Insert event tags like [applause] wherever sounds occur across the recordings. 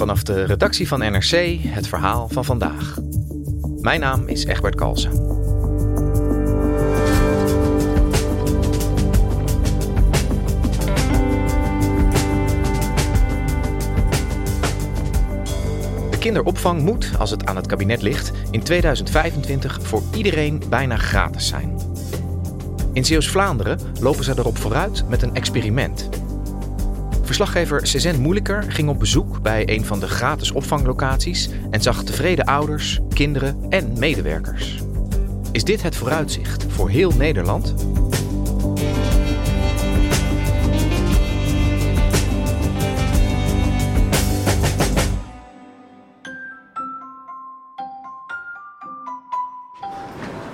Vanaf de redactie van NRC het verhaal van vandaag. Mijn naam is Egbert Kalsen. De kinderopvang moet, als het aan het kabinet ligt, in 2025 voor iedereen bijna gratis zijn. In Zeeuws-Vlaanderen lopen ze erop vooruit met een experiment. Verslaggever Cezanne Moeilijker ging op bezoek bij een van de gratis opvanglocaties en zag tevreden ouders, kinderen en medewerkers. Is dit het vooruitzicht voor heel Nederland?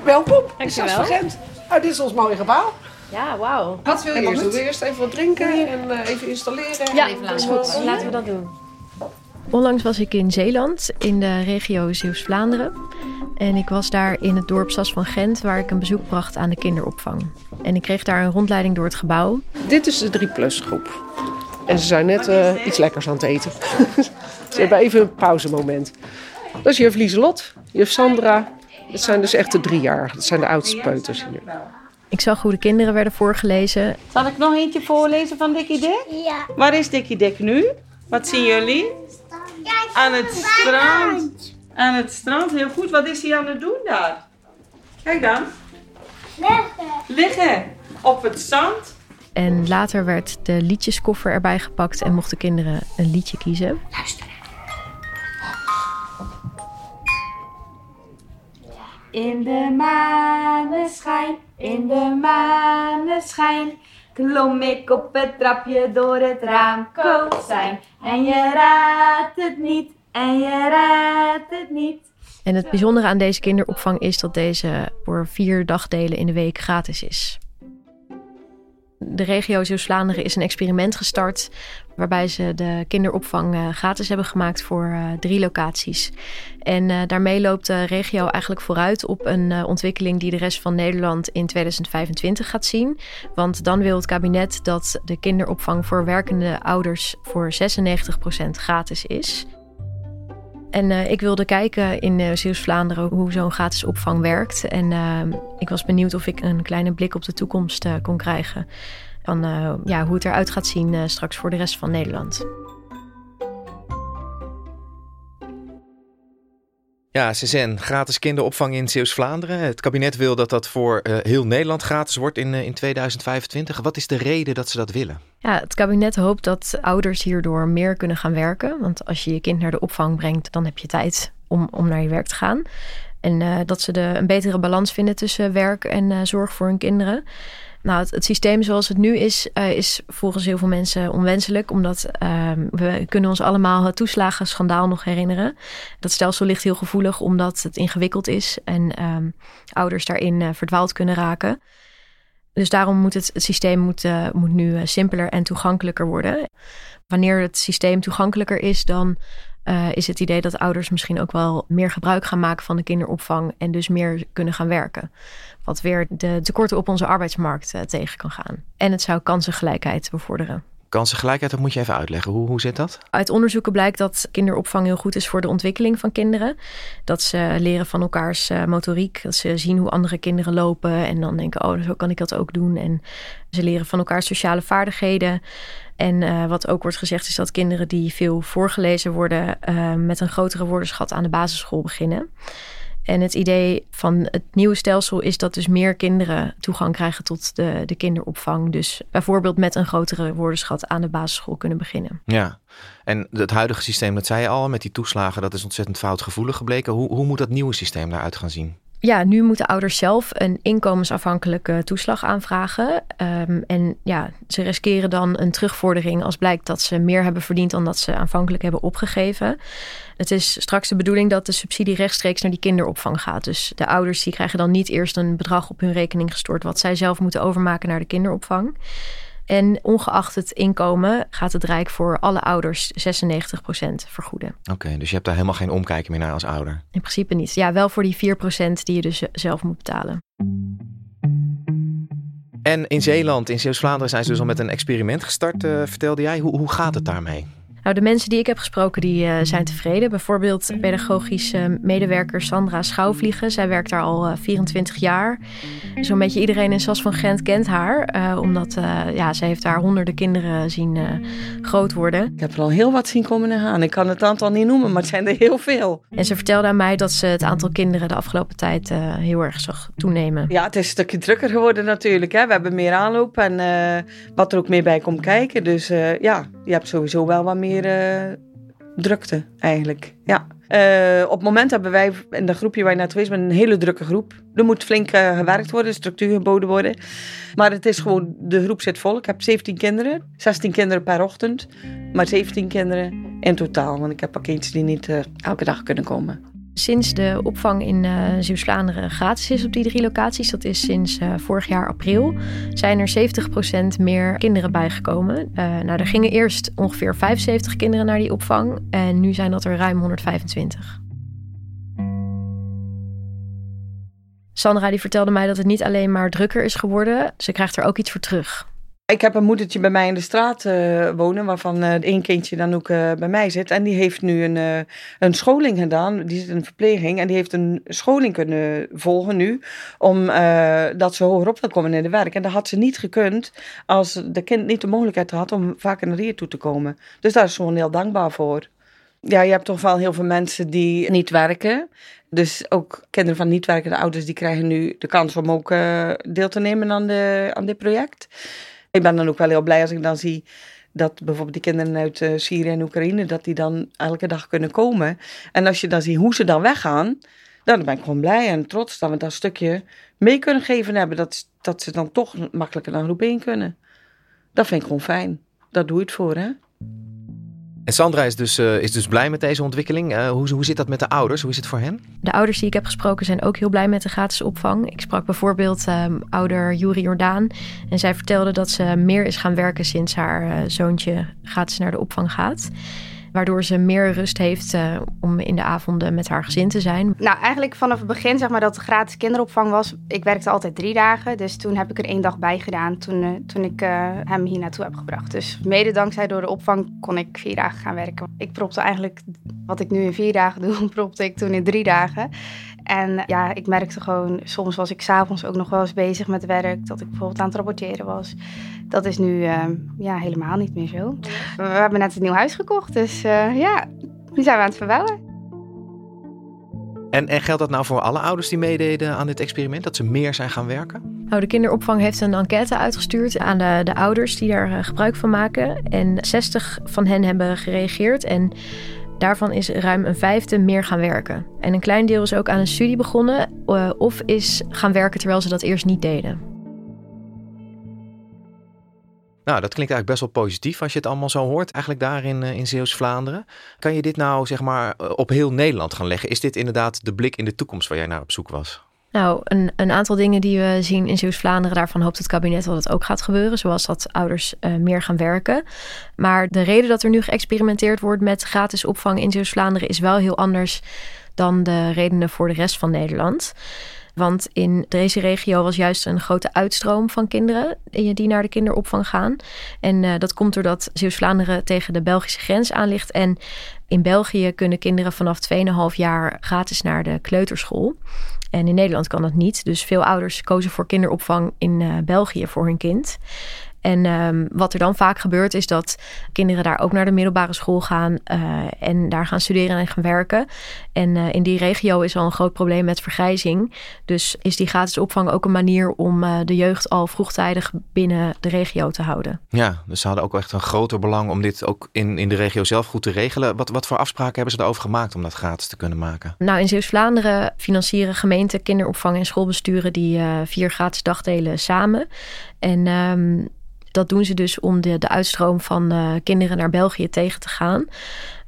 Welkom, Dankjewel. Sas van Gent. Oh, dit is ons mooie gebouw. Ja, wauw. Wat wil je eerst doen? je eerst even wat drinken en eh, even installeren? Ja, Even is goed. Laten we dat doen. Onlangs was ik in Zeeland, in de regio Zeeuws-Vlaanderen. En ik was daar in het dorp Sas van Gent, waar ik een bezoek bracht aan de kinderopvang. En ik kreeg daar een rondleiding door het gebouw. Dit is de 3-plus groep. En ze zijn net eh, iets lekkers aan het eten. [laughs] ze hebben even een pauzemoment. Dat is juf Lieselot, juf Sandra. Dat zijn dus echt de driejarigen. Dat zijn de oudste peuters hier. Ik zag hoe de kinderen werden voorgelezen. Zal ik nog eentje voorlezen van Dikkie Dik? Ja. Waar is Dikkie Dik nu? Wat zien jullie? Aan het strand. Aan het strand, heel goed. Wat is hij aan het doen daar? Kijk dan. Leggen. Liggen op het zand. En later werd de liedjeskoffer erbij gepakt en mochten kinderen een liedje kiezen. In de maneschijn, in de maneschijn, klom ik op het trapje door het raamkozijn. En je raadt het niet, en je raadt het niet. En het bijzondere aan deze kinderopvang is dat deze voor vier dagdelen in de week gratis is. De regio Zeeuws-Vlaanderen is een experiment gestart waarbij ze de kinderopvang eh, gratis hebben gemaakt voor eh, drie locaties. En eh, daarmee loopt de regio eigenlijk vooruit op een ontwikkeling die de rest van Nederland in 2025 gaat zien. Want dan wil het kabinet dat de kinderopvang voor werkende ouders voor 96% gratis is. En eh, ik wilde kijken in uh, Zeeuws-Vlaanderen hoe zo'n gratis opvang werkt. En uh, ik was benieuwd of ik een kleine blik op de toekomst uh, kon krijgen. Van ja, hoe het eruit gaat zien straks voor de rest van Nederland. Ja, Cezanne, gratis kinderopvang in Zeeuws-Vlaanderen. Het kabinet wil dat dat voor uh, heel Nederland gratis wordt in, uh, in 2025. Wat is de reden dat ze dat willen? Ja, het kabinet hoopt dat ouders hierdoor meer kunnen gaan werken. Want als je je kind naar de opvang brengt, dan heb je tijd om, om naar je werk te gaan. En uh, dat ze de, een betere balans vinden tussen werk en zorg voor hun kinderen. Nou, het, systeem zoals het nu is, uh, is volgens heel veel mensen onwenselijk. Omdat uh, we kunnen ons allemaal het toeslagenschandaal nog herinneren. Dat stelsel ligt heel gevoelig omdat het ingewikkeld is. En uh, ouders daarin uh, verdwaald kunnen raken. Dus daarom moet het, systeem moet, uh, moet nu simpeler en toegankelijker worden. Wanneer het systeem toegankelijker is, dan uh, is het idee dat ouders misschien ook wel meer gebruik gaan maken van de kinderopvang en dus meer kunnen gaan werken. Wat weer de tekorten op onze arbeidsmarkt uh, tegen kan gaan. En het zou kansengelijkheid bevorderen. Kansengelijkheid, dat moet je even uitleggen. Hoe, hoe zit dat? Uit onderzoeken blijkt dat kinderopvang heel goed is voor de ontwikkeling van kinderen. Dat ze leren van elkaars uh, motoriek. Dat ze zien hoe andere kinderen lopen en dan denken, oh, zo kan ik dat ook doen. En ze leren van elkaar sociale vaardigheden. En uh, wat ook wordt gezegd is dat kinderen die veel voorgelezen worden... Uh, met een grotere woordenschat aan de basisschool beginnen. En het idee van het nieuwe stelsel is dat dus meer kinderen toegang krijgen tot de, de kinderopvang. Dus bijvoorbeeld met een grotere woordenschat aan de basisschool kunnen beginnen. Ja, en het huidige systeem, dat zei je al, met die toeslagen, dat is ontzettend foutgevoelig gebleken. Hoe, hoe moet dat nieuwe systeem daaruit gaan zien? Ja, nu moeten ouders zelf een inkomensafhankelijke toeslag aanvragen. Ehm, en ja, ze riskeren dan een terugvordering als blijkt dat ze meer hebben verdiend dan dat ze aanvankelijk hebben opgegeven. Het is straks de bedoeling dat de subsidie rechtstreeks naar die kinderopvang gaat. Dus de ouders die krijgen dan niet eerst een bedrag op hun rekening gestort wat zij zelf moeten overmaken naar de kinderopvang. En ongeacht het inkomen gaat het Rijk voor alle ouders 96% vergoeden. Oké, dus je hebt daar helemaal geen omkijken meer naar als ouder? In principe niet. Ja, wel voor die 4% die je dus zelf moet betalen. En in Zeeland, in Zeeuws-Vlaanderen, zijn ze dus al met een experiment gestart, uh, vertelde jij. Hoe, hoe gaat het daarmee? Nou, de mensen die ik heb gesproken, die uh, zijn tevreden. Bijvoorbeeld pedagogische medewerker Sandra Schouwvliegen. Zij werkt daar al uh, eh, 24 jaar. Zo'n beetje iedereen in Sas van Gent kent haar. Uh, omdat ja, ze heeft daar honderden kinderen zien groot worden. Ik heb er al heel wat zien komen en gaan. Ik kan het aantal niet noemen, maar het zijn er heel veel. En ze vertelde aan mij dat ze het aantal kinderen de afgelopen tijd heel erg zag toenemen. Ja, het is een stukje drukker geworden natuurlijk. Hè. We hebben meer aanloop en wat er ook meer bij komt kijken. Dus ja, je hebt sowieso wel wat meer uh, drukte eigenlijk. Ja. Uh, op het moment hebben wij in de groepje waar je net geweest bent een hele drukke groep. Er moet flink uh, gewerkt worden, structuur geboden worden. Maar het is gewoon, de groep zit vol. Ik heb 17 kinderen, 16 kinderen per ochtend, maar 17 kinderen in totaal. Want ik heb ook eentje die niet elke dag kunnen komen. Sinds de opvang in uh, Zeeuws-Vlaanderen gratis is op die drie locaties, dat is sinds uh, vorig jaar april, zijn er 70% meer kinderen bijgekomen. Uh, nou, er gingen eerst ongeveer 75 kinderen naar die opvang en nu zijn dat er ruim 125. Sandra die vertelde mij dat het niet alleen maar drukker is geworden, ze krijgt er ook iets voor terug. Ik heb een moedertje bij mij in de straat uh, wonen, waarvan uh, één kindje dan ook uh, bij mij zit. En die heeft nu een, een scholing gedaan, die zit in verpleging. En die heeft een scholing kunnen volgen nu, omdat ze hogerop wil komen in de werk. En dat had ze niet gekund als de kind niet de mogelijkheid had om vaker naar hier toe te komen. Dus daar is ze gewoon heel dankbaar voor. Ja, je hebt toch wel heel veel mensen die niet werken. Dus ook kinderen van niet werkende ouders, die krijgen nu de kans om ook deel te nemen aan, de, aan dit project. Ik ben dan ook wel heel blij als ik dan zie dat bijvoorbeeld die kinderen uit uh, Syrië en Oekraïne, dat die dan elke dag kunnen komen. En als je dan ziet hoe ze dan weggaan, dan ben ik gewoon blij en trots dat we dat stukje mee kunnen geven hebben. Dat, dat ze dan toch makkelijker naar groep 1 kunnen. Dat vind ik gewoon fijn. Daar doe je het voor, hè. En Sandra is dus, uh, is dus blij met deze ontwikkeling. Uh, hoe, hoe zit dat met de ouders? Hoe is het voor hen? De ouders die ik heb gesproken zijn ook heel blij met de gratis opvang. Ik sprak bijvoorbeeld um, ouder Juri Jordaan. En zij vertelde dat ze meer is gaan werken sinds haar uh, zoontje gratis naar de opvang gaat. Waardoor ze meer rust heeft uh, om in de avonden met haar gezin te zijn. Nou, eigenlijk vanaf het begin, zeg maar, dat er gratis kinderopvang was. Ik werkte altijd drie dagen. Dus toen heb ik er één dag bij gedaan toen, uh, toen ik uh, hem hier naartoe heb gebracht. Dus mede dankzij door de opvang kon ik vier dagen gaan werken. Ik propte eigenlijk wat ik nu in vier dagen [laughs] doe, propte ik toen in drie dagen. En ja, ik merkte gewoon, soms was ik s'avonds ook nog wel eens bezig met werk. Dat ik bijvoorbeeld aan het rapporteren was. Dat is nu uh, ja, helemaal niet meer zo. We hebben net een nieuw huis gekocht, dus uh, ja, nu zijn we aan het verbouwen. En, en geldt dat nou voor alle ouders die meededen aan dit experiment, dat ze meer zijn gaan werken? Nou, de kinderopvang heeft een enquête uitgestuurd aan de, de ouders die daar uh, gebruik van maken. En 60 van hen hebben gereageerd. En Daarvan is ruim een vijfde meer gaan werken. En een klein deel is ook aan een studie begonnen of is gaan werken terwijl ze dat eerst niet deden. Nou, dat klinkt eigenlijk best wel positief als je het allemaal zo hoort, eigenlijk daar in, uh, in Zeeuws-Vlaanderen. Kan je dit nou zeg maar uh, op heel Nederland gaan leggen? Is dit inderdaad de blik in de toekomst waar jij naar op zoek was? Nou, een, een aantal dingen die we zien in Zeeuws-Vlaanderen, daarvan hoopt het kabinet dat het ook gaat gebeuren, zoals dat ouders uh, meer gaan werken. Maar de reden dat er nu geëxperimenteerd wordt met gratis opvang in Zeeuws-Vlaanderen is wel heel anders dan de redenen voor de rest van Nederland. Want in deze regio was juist een grote uitstroom van kinderen die naar de kinderopvang gaan. En uh, dat komt doordat Zeeuws-Vlaanderen tegen de Belgische grens aan ligt. En in België kunnen kinderen vanaf 2,5 jaar gratis naar de kleuterschool. En in Nederland kan dat niet. Dus veel ouders kozen voor kinderopvang in uh, België voor hun kind. En ehm, wat er dan vaak gebeurt is dat kinderen daar ook naar de middelbare school gaan uh, en daar gaan studeren en gaan werken. En uh, in die regio is al een groot probleem met vergrijzing. Dus is die gratis opvang ook een manier om uh, de jeugd al vroegtijdig binnen de regio te houden. Ja, dus ze hadden ook echt een groter belang om dit ook in, in de regio zelf goed te regelen. Wat, wat voor afspraken hebben ze daarover gemaakt om dat gratis te kunnen maken? Nou, in Zeeuws-Vlaanderen financieren gemeenten kinderopvang en schoolbesturen die vier gratis dagdelen samen. En um, dat doen ze dus om de, de uitstroom van uh, kinderen naar België tegen te gaan.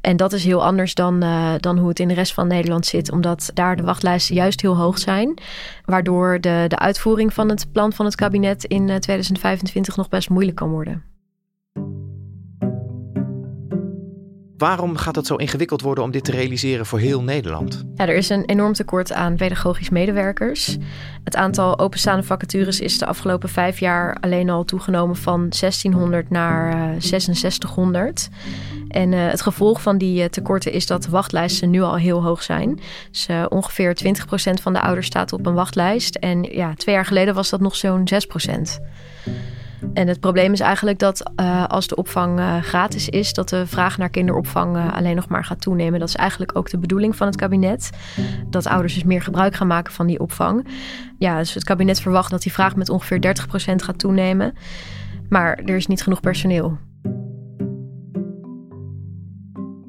En dat is heel anders dan, uh, dan hoe het in de rest van Nederland zit, omdat daar de wachtlijsten juist heel hoog zijn. Waardoor de, de uitvoering van het plan van het kabinet in 2025 nog best moeilijk kan worden. Waarom gaat het zo ingewikkeld worden om dit te realiseren voor heel Nederland? Ja, er is een enorm tekort aan pedagogisch medewerkers. Het aantal openstaande vacatures is de afgelopen vijf jaar alleen al toegenomen van 1600 naar uh, 6600. En uh, het gevolg van die uh, tekorten is dat de wachtlijsten nu al heel hoog zijn. Dus ongeveer 20% van de ouders staat op een wachtlijst. En ja, twee jaar geleden was dat nog zo'n 6%. En het probleem is eigenlijk dat uh, als de opvang uh, gratis is, dat de vraag naar kinderopvang uh, alleen nog maar gaat toenemen. Dat is eigenlijk ook de bedoeling van het kabinet. Dat ouders dus meer gebruik gaan maken van die opvang. Ja, dus het kabinet verwacht dat die vraag met ongeveer 30% gaat toenemen. Maar er is niet genoeg personeel.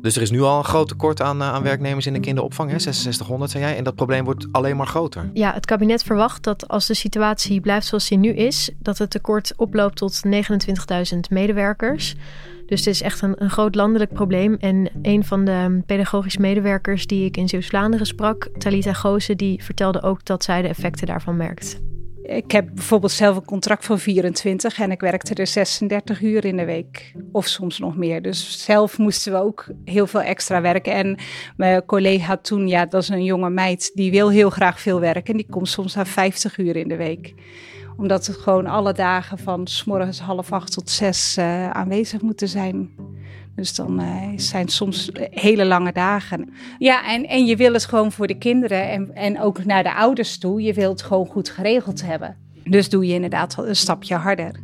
Dus er is nu al een groot tekort aan, aan werknemers in de kinderopvang, hè? 6600 zei jij. En dat probleem wordt alleen maar groter. Ja, het kabinet verwacht dat als de situatie blijft zoals die nu is, dat het tekort oploopt tot 29.000 medewerkers. Dus het is echt een, een, groot landelijk probleem. En een van de pedagogisch medewerkers die ik in Zeeuws-Vlaanderen sprak, Talita Goosen, die vertelde ook dat zij de effecten daarvan merkt. Ik heb bijvoorbeeld zelf een contract van 24 en ik werkte er 36 uur in de week. Of soms nog meer. Dus zelf moesten we ook heel veel extra werken. En mijn collega toen, ja, dat is een jonge meid, die wil heel graag veel werken. En die komt soms naar 50 uur in de week omdat het gewoon alle dagen van s morgens half acht tot zes uh, aanwezig moeten zijn. Dus dan uh, zijn het soms hele lange dagen. Ja, en, en je wil het gewoon voor de kinderen en, en ook naar de ouders toe. Je wilt het gewoon goed geregeld hebben. Dus doe je inderdaad een stapje harder.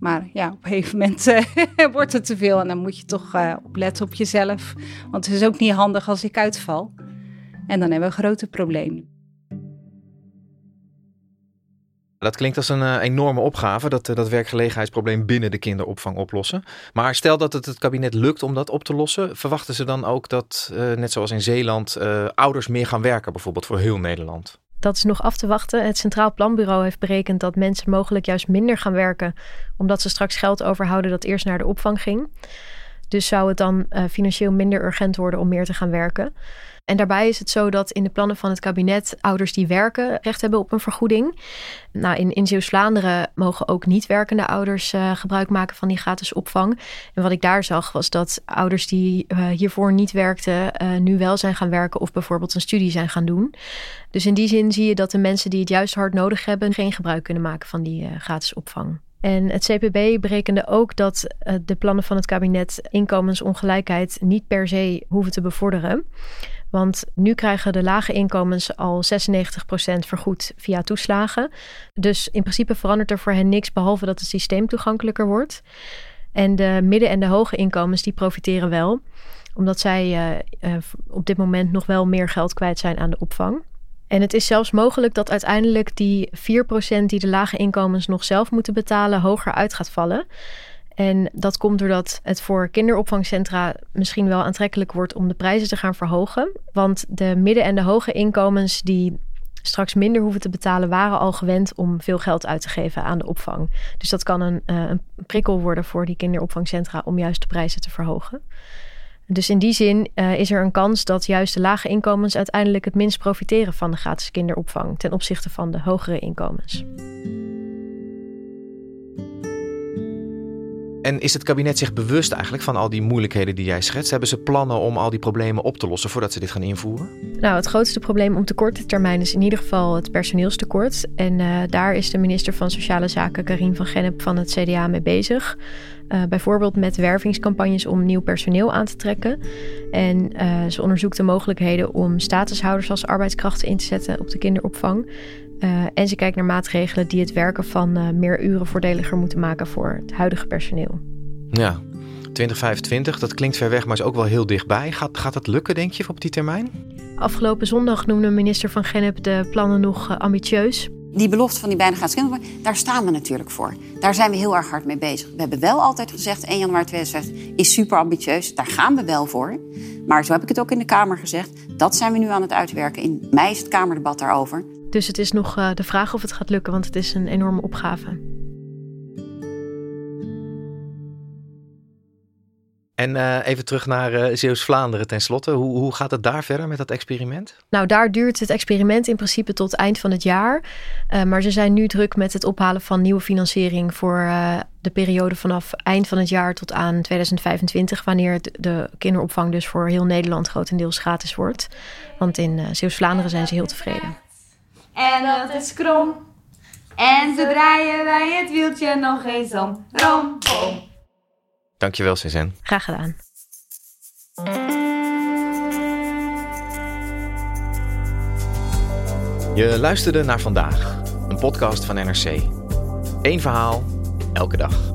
Maar ja, op een gegeven moment uh, [laughs] wordt het te veel en dan moet je toch uh, opletten op jezelf. Want het is ook niet handig als ik uitval. En dan hebben we een grote probleem. Dat klinkt als een uh, enorme opgave, dat, uh, dat werkgelegenheidsprobleem binnen de kinderopvang oplossen. Maar stel dat het het kabinet lukt om dat op te lossen, verwachten ze dan ook dat, uh, net zoals in Zeeland, ouders meer gaan werken, bijvoorbeeld voor heel Nederland? Dat is nog af te wachten. Het Centraal Planbureau heeft berekend dat mensen mogelijk juist minder gaan werken, omdat ze straks geld overhouden dat eerst naar de opvang ging. Dus zou het dan financieel minder urgent worden om meer te gaan werken. En daarbij is het zo dat in de plannen van het kabinet ouders die werken recht hebben op een vergoeding. Nou, in, in Zeeuws-Vlaanderen mogen ook niet werkende ouders uh, gebruik maken van die gratis opvang. En wat ik daar zag was dat ouders die uh, hiervoor niet werkten, nu wel zijn gaan werken of bijvoorbeeld een studie zijn gaan doen. Dus in die zin zie je dat de mensen die het juist hard nodig hebben, geen gebruik kunnen maken van die gratis opvang. En het CPB berekende ook dat de plannen van het kabinet inkomensongelijkheid niet per se hoeven te bevorderen. Want nu krijgen de lage inkomens al 96% vergoed via toeslagen. Dus in principe verandert er voor hen niks behalve dat het systeem toegankelijker wordt. En de midden- en de hoge inkomens die profiteren wel, omdat zij uh, uh, op dit moment nog wel meer geld kwijt zijn aan de opvang. En het is zelfs mogelijk dat uiteindelijk die 4% die de lage inkomens nog zelf moeten betalen, hoger uit gaat vallen. En dat komt doordat het voor kinderopvangcentra misschien wel aantrekkelijk wordt om de prijzen te gaan verhogen. Want de midden- en de hoge inkomens die straks minder hoeven te betalen, waren al gewend om veel geld uit te geven aan de opvang. Dus dat kan een, uh, een prikkel worden voor die kinderopvangcentra om juist de prijzen te verhogen. Dus in die zin uh, is er een kans dat juist de lage inkomens uiteindelijk het minst profiteren van de gratis kinderopvang ten opzichte van de hogere inkomens. En is het kabinet zich bewust eigenlijk van al die moeilijkheden die jij schetst? Hebben ze plannen om al die problemen op te lossen voordat ze dit gaan invoeren? Nou, het grootste probleem de korte termijn is in ieder geval het personeelstekort. En uh, daar is de minister van Sociale Zaken, Karin van Gennep van het CDA, mee bezig. Uh, bijvoorbeeld met wervingscampagnes om nieuw personeel aan te trekken. En uh, ze onderzoekt de mogelijkheden om statushouders als arbeidskrachten in te zetten op de kinderopvang. Uh, en ze kijkt naar maatregelen die het werken van uh, meer uren voordeliger moeten maken voor het huidige personeel. Ja, 2025, dat klinkt ver weg, maar is ook wel heel dichtbij. Gaat, gaat dat lukken, denk je, op die termijn? Afgelopen zondag noemde minister van Gennep de plannen nog uh, ambitieus. Die belofte van die bijna kinderopvang, daar staan we natuurlijk voor. Daar zijn we heel erg hard mee bezig. We hebben wel altijd gezegd, 1 januari 2050 is super ambitieus. Daar gaan we wel voor. Maar zo heb ik het ook in de Kamer gezegd. Dat zijn we nu aan het uitwerken. In mei is het Kamerdebat daarover. Dus het is nog uh, de vraag of het gaat lukken, want het is een enorme opgave. En uh, even terug naar uh, Zeeuws-Vlaanderen tenslotte. Hoe, hoe gaat het daar verder met dat experiment? Nou, daar duurt het experiment in principe tot eind van het jaar. Uh, maar ze zijn nu druk met het ophalen van nieuwe financiering voor de periode vanaf eind van het jaar tot aan 2025, wanneer de kinderopvang dus voor heel Nederland grotendeels gratis wordt. Want in Zeeuws-Vlaanderen zijn ze heel tevreden. En dat is krom. En ze draaien wij het wieltje nog eens om. Rom, bom. Dankjewel, Cezanne. Graag gedaan. Je luisterde naar vandaag, een podcast van NRC. Eén verhaal, elke dag.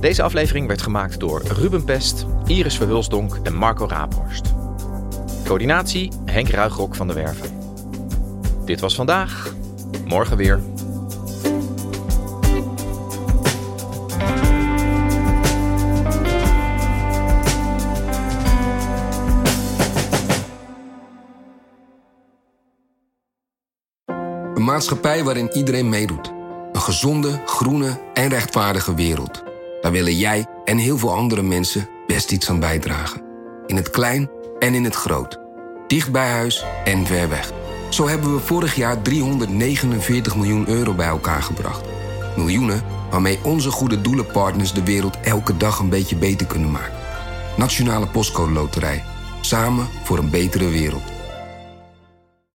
Deze aflevering werd gemaakt door Ruben Pest, Iris Verhulsdonk en Marco Raaphorst. Coördinatie Henk Ruigrok van de Werven. Dit was vandaag, morgen weer. Een maatschappij waarin iedereen meedoet. Een gezonde, groene en rechtvaardige wereld. Daar willen jij en heel veel andere mensen best iets aan bijdragen. In het klein en in het groot. Dicht bij huis en ver weg. Zo hebben we vorig jaar 349 miljoen euro bij elkaar gebracht. Miljoenen waarmee onze goede doelenpartners de wereld elke dag een beetje beter kunnen maken. Nationale Postcode Loterij. Samen voor een betere wereld.